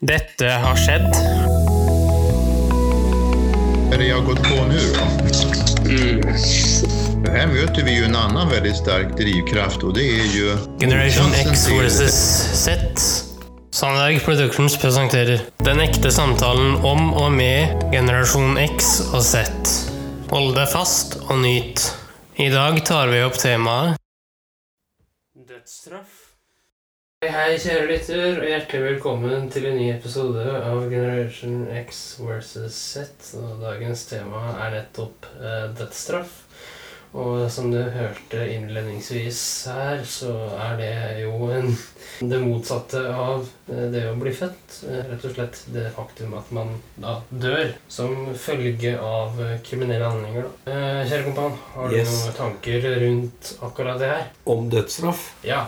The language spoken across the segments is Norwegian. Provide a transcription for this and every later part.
Dette har skjedd. Är det jag har gått på nu då? Här möter vi ju en annan väldigt stark drivkraft och det är ju Generation X versus Z. Sandberg Productions presenterer Den ekte samtalen om og med generasjon X og Z. Hold deg fast og nyt. I dag tar vi opp temaet Dødsstraff. Hei, hei, kjære lytter, og hjertelig velkommen til en ny episode av Generation X versus Z. Og dagens tema er nettopp eh, dødsstraff. Og som du hørte innledningsvis her, så er det jo en, det motsatte av eh, det å bli født. Eh, Rett og slett det faktum at man da dør som følge av eh, kriminelle handlinger. Da. Eh, Kjære kompan, har du Yes. noen tanker rundt akkurat det her? om dødsstraff. Ja.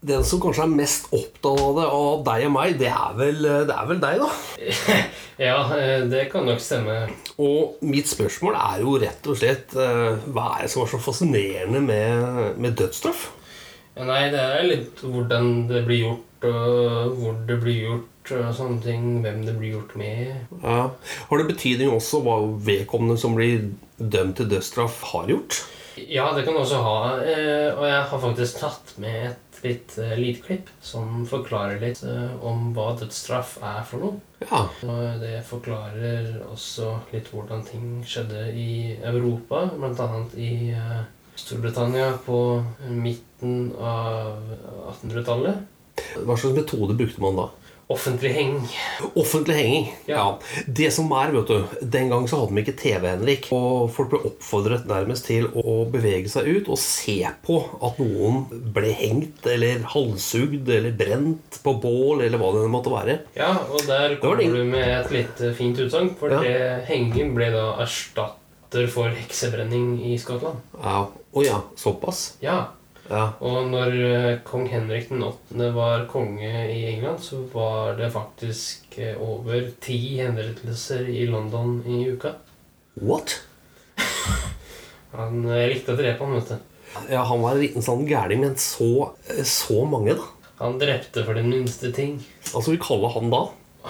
Den som kanskje er mest opptatt av det av deg og meg, det er vel, det er vel deg, da. ja, eh, det kan nok stemme. Og mitt spørsmål er jo rett og slett eh, hva er det som er så fascinerende med, med dødsstraff? Ja, nei, det er litt hvordan det blir gjort, og hvor det blir gjort, og sånne ting. Hvem det blir gjort med. Ja. Har det betydning også hva vedkommende som blir dømt til dødsstraff, har gjort? Ja, det kan også ha. eh, Og jeg har faktisk tatt med et litt uh, lydklipp som forklarer litt uh, om hva dødsstraff er for noe. Ja. Og det forklarer også litt hvordan ting skjedde i Europa, bl.a. i uh, Storbritannia på midten av 1800-tallet. Hva slags metode brukte man da? Offentlig henging. Offentlig henging. Ja. Ja. Det som er, vet du Den gang så hadde vi ikke TV, Henrik. Og folk ble oppfordret nærmest til å bevege seg ut og se på at noen ble hengt eller halshugd eller brent på bål eller hva det måtte være. Ja, og der kommer det. du med et litt eh, fint utsagn, for Ja. det henging ble da erstatter for heksebrenning i Skottland. Ja. Å ja, såpass? Ja, Ja. Og når eh, kong Henrik den 8. var konge i England, så var det faktisk eh, over ti henrettelser i London i uka. What? Han eh, likte å drepe han, vet du. Ja, han var en liten sånn gærning, men så, så mange, da. Han drepte for den minste ting. Altså, vi kaller han da?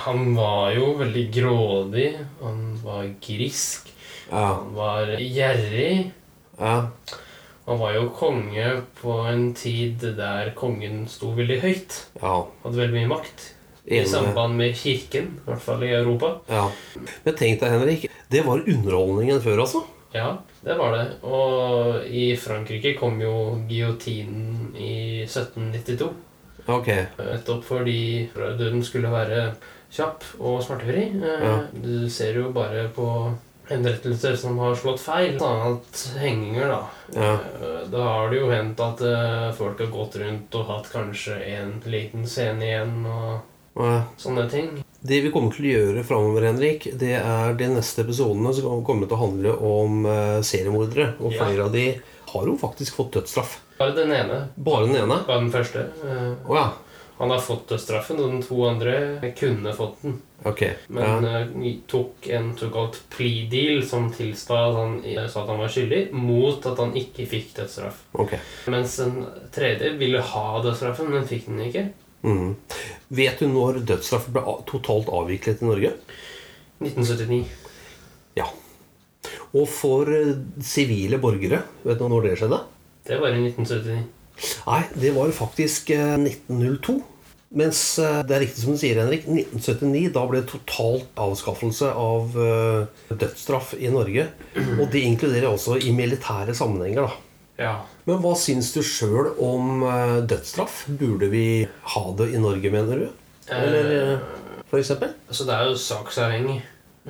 Han var jo veldig grådig. Han var grisk. Ja. Han var gjerrig. ja. Han var jo konge på en tid der kongen sto veldig høyt. Ja. Hadde veldig mye makt. I samband med kirken, i hvert fall i Europa. ja. Men tenk deg, Henrik. Det var underholdningen før, altså. Ja, det var det. Og i Frankrike kom jo giotinen i 1792. Ok. Nettopp fordi døden skulle være kjapp og smertefri. Ja. Du ser jo bare på henrettelser som har slått feil. Blant annet henginger, da. Ja. Eh, Da har det jo hendt at eh, folk har gått rundt og hatt kanskje en liten scene igjen og Ja. sånne ting. Det vi kommer til å gjøre framover, Henrik, det er de neste episodene som kommer til å handle om eh, seriemordere. Og Ja. flere av de har jo faktisk fått dødsstraff. Bare den ene Bare den ene. Bare den første. Å oh, ja. Han har fått dødsstraffen, og den to andre kunne fått den. Ok. Men ja. uh, tok en såkalt plea deal som tilsta at han eh, sa at han var skyldig, mot at han ikke fikk dødsstraff. Ok. Mens den tredje ville ha dødsstraffen, men fikk den ikke. Mm. Vet du når dødsstraff ble totalt avviklet i Norge? 1979. Ja. Og for eh, sivile borgere, vet du når det skjedde? Det var i 1979. Nei, det var faktisk eh, 1902. Mens eh, det er riktig som du sier, Henrik. 1979 da ble det totalt avskaffelse av eh, dødsstraff i Norge. Og det inkluderer også i militære sammenhenger. da. Ja. Men hva syns du sjøl om eh, dødsstraff? Burde vi ha det i Norge, mener du? Eller eh, for eksempel? Altså, det er jo saksavhengig.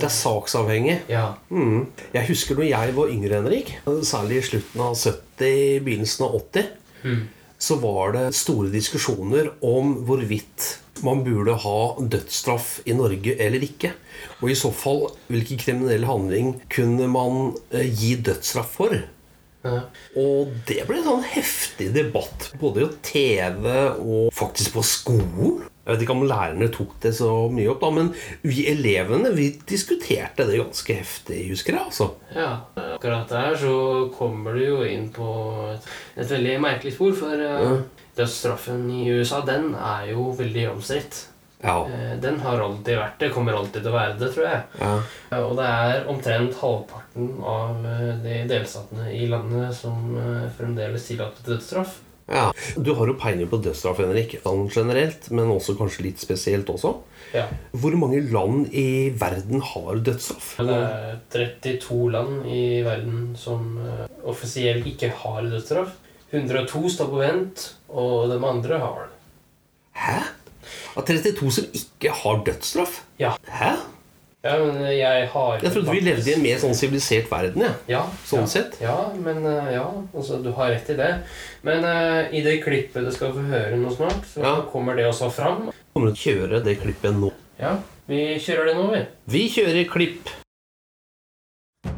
Det er saksavhengig. Ja. Mm. Jeg husker når jeg var yngre, Henrik, særlig i slutten av 70, begynnelsen av 80, så var det store diskusjoner om hvorvidt man burde ha dødsstraff i Norge eller ikke. Og i så fall, hvilken kriminell handling kunne man eh, gi dødsstraff for? Ja. Og det ble en sånn heftig debatt både i TV og faktisk på skolen. Jeg vet ikke om lærerne tok det så mye opp, da, men vi elevene vi diskuterte det ganske heftig, husker jeg. altså. ja. Akkurat der så kommer du jo inn på et, et veldig merkelig spor, for ja. dødsstraffen i USA, den er jo veldig omstridt. Ja. Eh, Den har alltid vært det, kommer alltid til å være det, tror jeg. ja. Og det er omtrent halvparten av eh, de delstatene i landet som eh, fremdeles tillater dødsstraff. Ja. Du har jo peiling på dødsstraff, Henrik. Sånn generelt, men også kanskje litt spesielt også. Ja. Hvor mange land i verden har dødsstraff? Det er 32 land i verden som eh, offisielt ikke har dødsstraff. 102 står på vent, og de andre har det. Hæ? Av 32 som ikke har dødsstraff? Ja. Hæ? Ja, men jeg har Jeg trodde vi levde i en mer sånn sivilisert verden. Ja. Ja, Sånn ja, sett. Ja, men eh, ja, altså, du har rett i det. Men uh, i det klippet du skal få høre nå snart, så Ja. kommer det også fram. Kommer du til å kjøre det klippet nå? Ja, vi kjører det nå, vi. Vi kjører klipp.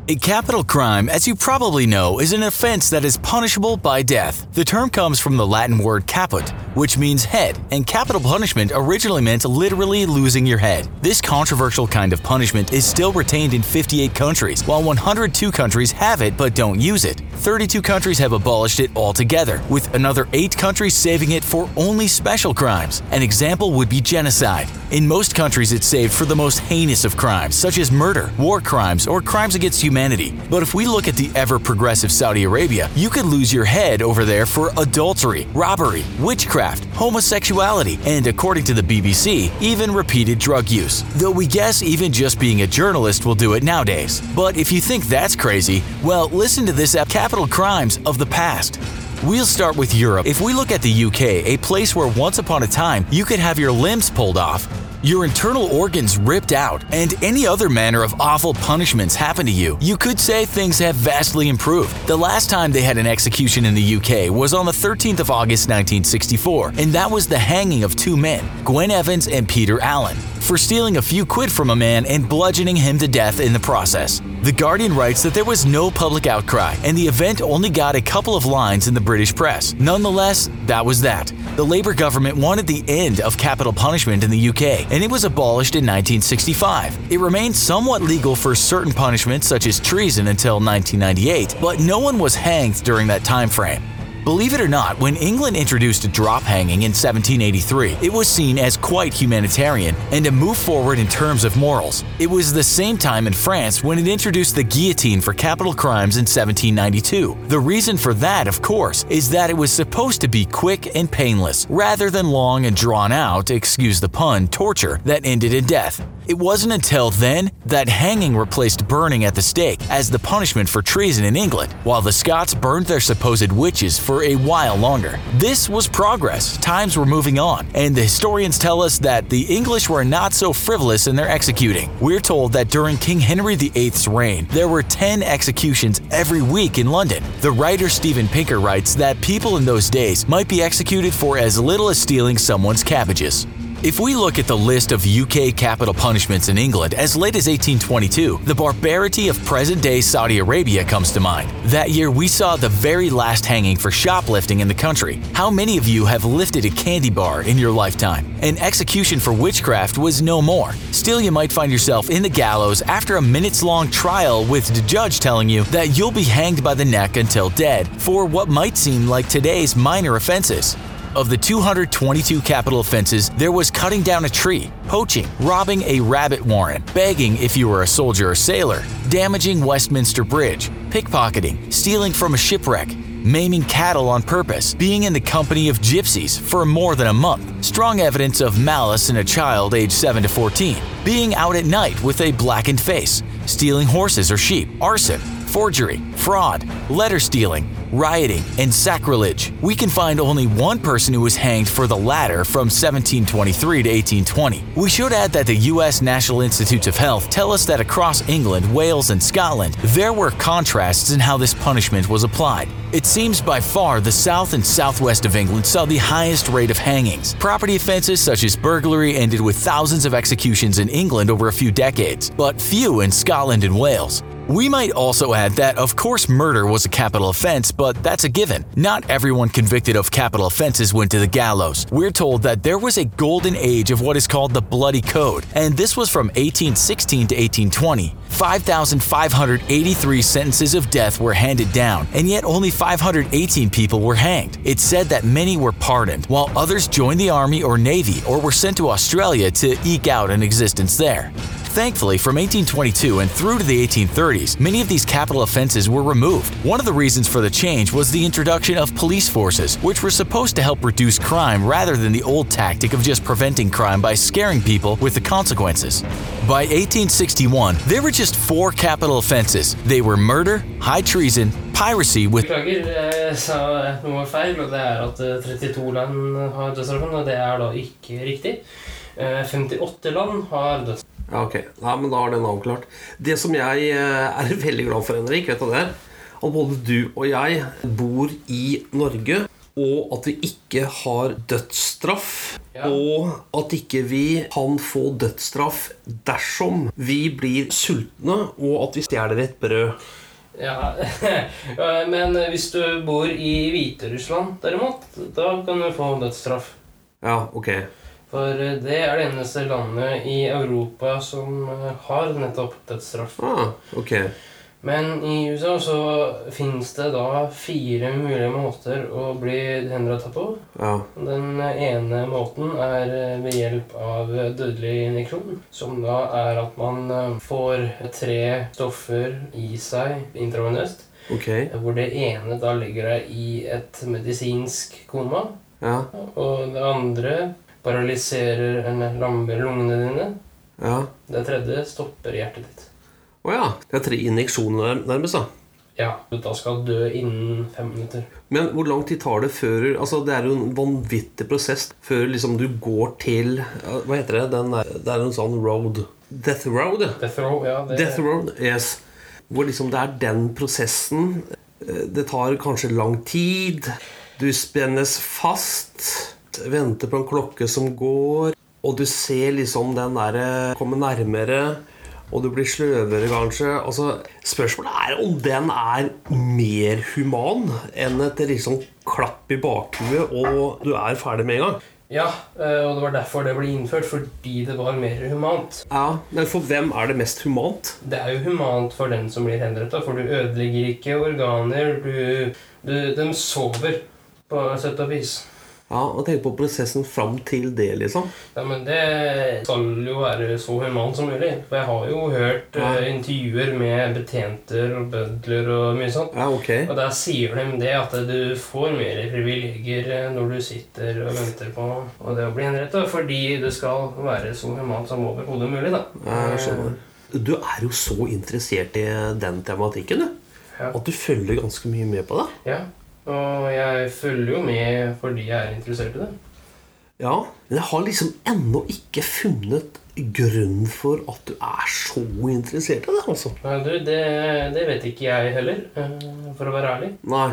A capital crime, as you probably know, is an offense that is punishable by death. The term comes from the Latin word caput, which means head, and capital punishment originally meant literally losing your head. This controversial kind of punishment is still retained in 58 countries, while 102 countries have it but don't use it. 32 countries have abolished it altogether, with another 8 countries saving it for only special crimes. An example would be genocide. In most countries, it's saved for the most heinous of crimes, such as murder, war crimes, or crimes against humanity. But if we look at the ever progressive Saudi Arabia, you could lose your head over there for adultery, robbery, witchcraft, homosexuality, and according to the BBC, even repeated drug use. Though we guess even just being a journalist will do it nowadays. But if you think that's crazy, well, listen to this Capital Crimes of the Past. We'll start with Europe. If we look at the UK, a place where once upon a time you could have your limbs pulled off, your internal organs ripped out, and any other manner of awful punishments happen to you, you could say things have vastly improved. The last time they had an execution in the UK was on the 13th of August 1964, and that was the hanging of two men, Gwen Evans and Peter Allen, for stealing a few quid from a man and bludgeoning him to death in the process. The Guardian writes that there was no public outcry, and the event only got a couple of lines in the British press. Nonetheless, that was that. The Labour government wanted the end of capital punishment in the UK, and it was abolished in 1965. It remained somewhat legal for certain punishments such as treason until 1998, but no one was hanged during that time frame. Believe it or not, when England introduced a drop hanging in 1783, it was seen as quite humanitarian and a move forward in terms of morals. It was the same time in France when it introduced the guillotine for capital crimes in 1792. The reason for that, of course, is that it was supposed to be quick and painless, rather than long and drawn out, excuse the pun, torture that ended in death. It wasn't until then that hanging replaced burning at the stake as the punishment for treason in England, while the Scots burned their supposed witches for a while longer. This was progress, times were moving on, and the historians tell us that the English were not so frivolous in their executing. We're told that during King Henry VIII's reign, there were 10 executions every week in London. The writer Stephen Pinker writes that people in those days might be executed for as little as stealing someone's cabbages. If we look at the list of UK capital punishments in England as late as 1822, the barbarity of present day Saudi Arabia comes to mind. That year, we saw the very last hanging for shoplifting in the country. How many of you have lifted a candy bar in your lifetime? An execution for witchcraft was no more. Still, you might find yourself in the gallows after a minutes long trial with the judge telling you that you'll be hanged by the neck until dead for what might seem like today's minor offenses. Of the 222 capital offenses, there was cutting down a tree, poaching, robbing a rabbit warren, begging if you were a soldier or sailor, damaging Westminster Bridge, pickpocketing, stealing from a shipwreck, maiming cattle on purpose, being in the company of gypsies for more than a month, strong evidence of malice in a child aged 7 to 14, being out at night with a blackened face, stealing horses or sheep, arson, forgery, fraud, letter stealing, rioting, and sacrilege. We can find only one person who was hanged for the latter from 1723 to 1820. We should add that the U.S. National Institutes of Health tell us that across England, Wales, and Scotland, there were contrasts in how this punishment was applied. It seems by far the south and southwest of England saw the highest rate of hangings. Property offenses such as burglary ended with thousands of executions in England over a few decades, but few in Scotland and Wales. We might also add that, of course, murder was a capital offense, but that's a given. Not everyone convicted of capital offenses went to the gallows. We're told that there was a golden age of what is called the Bloody Code, and this was from 1816 to 1820. 5,583 sentences of death were handed down, and yet only 518 people were hanged. It's said that many were pardoned, while others joined the Army or Navy or were sent to Australia to eke out an existence there. Thankfully, from 1822 and through to the 1830s, many of these capital offenses were removed. One of the reasons for the change was the introduction of police forces, which were supposed to help reduce crime rather than the old tactic of just preventing crime by scaring people with the consequences. By 1861, there were just four capital offenses. They were murder, high treason, piracy with Beklager, jeg sa noe feil, og det er at eh, 32 land har dødsstraffen, og det er. Eh, 58 land har dødsstraff. Ja, ok. Nei, men da er den avklart. Det som jeg eh, er veldig glad for, Henrik, vet du det er? At både du og jeg bor i Norge, og at vi ikke har dødsstraff. Ja. Og at ikke vi kan få dødsstraff dersom vi blir sultne, og at vi stjeler et brød. Ja, men hvis du bor i Hviterussland derimot, da kan du få dødsstraff. Ja, ok. For eh, det er det eneste landet i Europa som eh, har nettopp dødsstraff. Ah, ok. Men i USA så finnes det da fire mulige måter å bli henrettet på. Ja. Den ene måten er eh, ved hjelp av dødelig injeksjon. Som da er at man eh, får tre stoffer i seg intravenøst. Ok. Hvor det ene da ligger deg i et medisinsk koma. Ja. Og det andre paralyserer lungene dine. Ja. Det tredje stopper hjertet ditt. Å ja. Det er tre injeksjoner nærmest, da. Ja, da skal dø innen fem minutter. Men hvor lang tid tar det før Altså Det er jo en vanvittig prosess før liksom du går til Hva heter det? Den er, det er en sånn road Death road? Death road, ja. Det, Death road, yes. Hvor liksom det er den prosessen. Eh, Det tar kanskje lang tid. Du spennes fast. Venter på en klokke som går. Og du ser liksom den der komme nærmere. Og du blir sløvere, kanskje. Altså, spørsmålet er om den er mer human enn et liksom klapp i bakhuet, og du er ferdig med en gang. Ja, eh, og det var derfor det ble innført, fordi det var mer humant. Ja, Men for hvem er det mest humant? Det er jo humant for den som blir henrettet, for du ødelegger ikke organer. Du, du, de sover, på sett og vis. Ja, og Tenk på prosessen fram til det, liksom. Ja, men det skal jo være så humant som mulig. For jeg har jo hørt Ja. eh, intervjuer med betjenter og bødler og mye sånt. Ja, ok. Og der sier de det at du får mer privilegier eh, når du sitter og venter på og det å bli henrettet, fordi det skal være så humant som overhodet mulig. da. Ja, jeg skjønner. Du er jo så interessert i den tematikken, du. Ja. At du følger ganske mye med på det. Ja, og jeg følger jo med fordi jeg er interessert i det. Ja, Men jeg har liksom ennå ikke funnet grunn for at du er så interessert i det. altså. Nei, du, det, det vet ikke jeg heller, eh, for å være ærlig. Nei,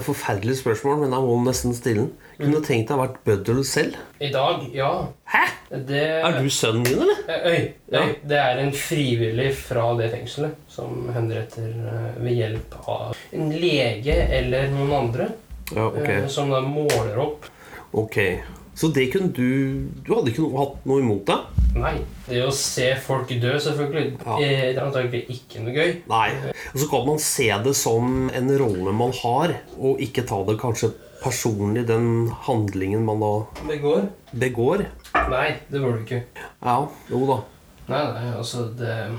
et Forferdelig spørsmål, men jeg må nesten stille den. Kunne du tenkt deg å vært bøddel selv? I dag, ja. Hæ? Det Er du sønnen min, eller? Øy. Øy, Ja. det er en frivillig fra det fengselet som henretter ved hjelp av en lege eller noen andre. Ja, ok. eh, Som da måler opp Ok. Så det kunne du Du hadde ikke noe, hatt noe imot det? Nei. Det å se folk dø, selvfølgelig, Ja. eh, det er antagelig ikke noe gøy. Nei. Og så kan man se det som en rolle man har, og ikke ta det kanskje personlig, den handlingen man da Det går. begår. Nei, det burde du ikke. Ja, jo da. Nei, nei, altså det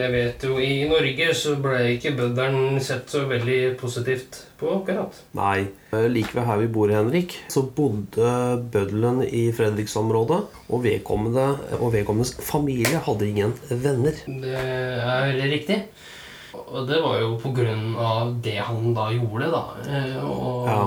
jeg vet jo, i Norge så ble ikke bøddelen sett så veldig positivt på akkurat. Nei. Like ved her vi bor, Henrik, så bodde bøddelen i Fredriksområdet, og vedkommende og vedkommendes familie hadde ingen venner. Det er veldig riktig. Og det var jo på grunn av det han da gjorde, da. Eh, Og Ja.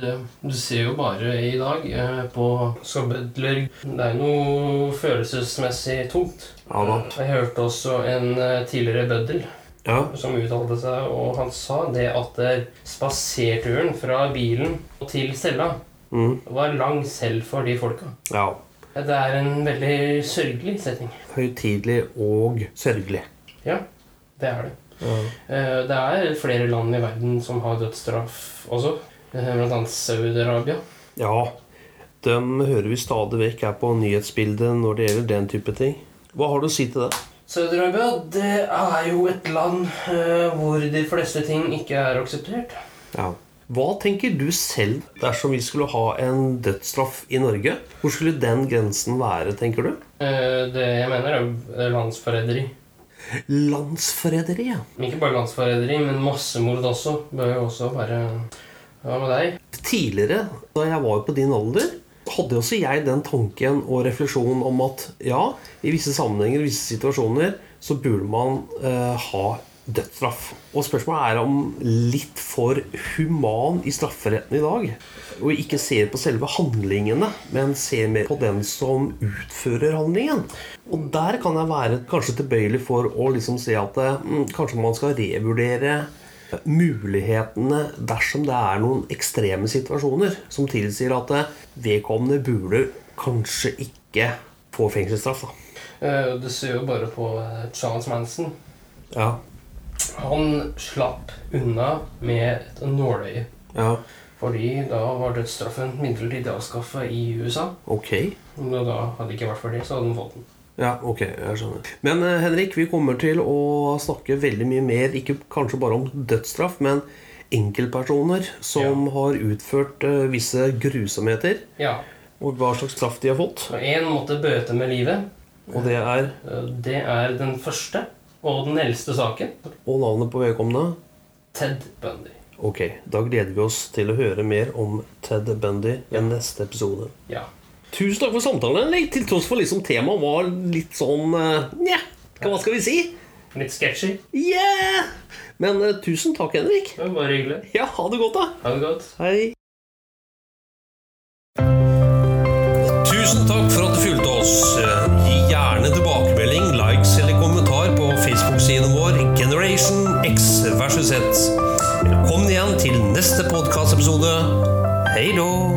Du, du ser jo bare i dag eh, på skabbødler Det er noe følelsesmessig tungt. Ja. Jeg hørte også en eh, tidligere bøddel Ja. som uttalte seg, og han sa det at eh, spaserturen fra bilen til cella Mm. var lang selv for de folka. ja. Det er en veldig sørgelig setning. Høytidelig og sørgelig. Ja. Det er det. Ja. Det er flere land i verden som har dødsstraff også. Blant annet Saudi-Arabia. Ja, dem hører vi stadig vekk er på nyhetsbildet når det gjelder den type ting. Hva har du å si til det? Saudi-Arabia det er jo et land eh, hvor de fleste ting ikke er akseptert. Ja. Hva tenker du selv dersom vi skulle ha en dødsstraff i Norge? Hvor skulle den grensen være, tenker du? Eh, Det jeg mener, er landsforræderi. Landsforræderi, ja. Ikke bare landsforræderi, men massemord også. Bør jo også være Hva med deg? Tidligere, da jeg var på din alder, hadde også jeg den tanken og refleksjonen om at ja, i visse sammenhenger, i visse situasjoner, så burde man eh, ha dødsstraff. Og spørsmålet er om litt for human i strafferetten i dag. Og ikke ser på selve handlingene, men ser mer på den som utfører handlingen. Og der kan jeg være kanskje tilbøyelig for å liksom se at eh, mm, kanskje man skal revurdere mulighetene dersom det er noen ekstreme situasjoner som tilsier at vedkommende burde kanskje ikke få fengselsstraff. Da. Eh, Du ser jo bare på eh, Charles Manson. Ja. Han slapp unna med et nåløye. ja, Fordi da var dødsstraffen midlertidig avskaffa i USA. ok. Og da hadde det ikke vært for det, så hadde han fått den. Ja, ok, jeg skjønner. Men eh, Henrik, vi kommer til å snakke veldig mye mer, ikke kanskje bare om dødsstraff, men enkeltpersoner som har utført eh, visse grusomheter, Ja. og hva slags straff de har fått. Og én måtte bøte med livet. Og det er Eh, Det er den første og den eldste saken. Og navnet på vedkommende. Ted Bundy. Ok, da gleder vi oss til å høre mer om Ted Bundy i neste episode. Ja. Tusen takk for samtalen, til tross for liksom temaet var litt sånn eh, Nja, hva skal vi si? Litt sketchy. Yeah! Men uh, tusen takk, Henrik. Det var bare hyggelig. Ja, ha det godt, da. Ha det godt. Hei. Tusen takk for at du fulgte oss. Gi gjerne tilbakemelding, likes eller kommentar på Facebook-siden vår Generation X versus Z. Velkommen igjen til neste podkastepisode. Hei då!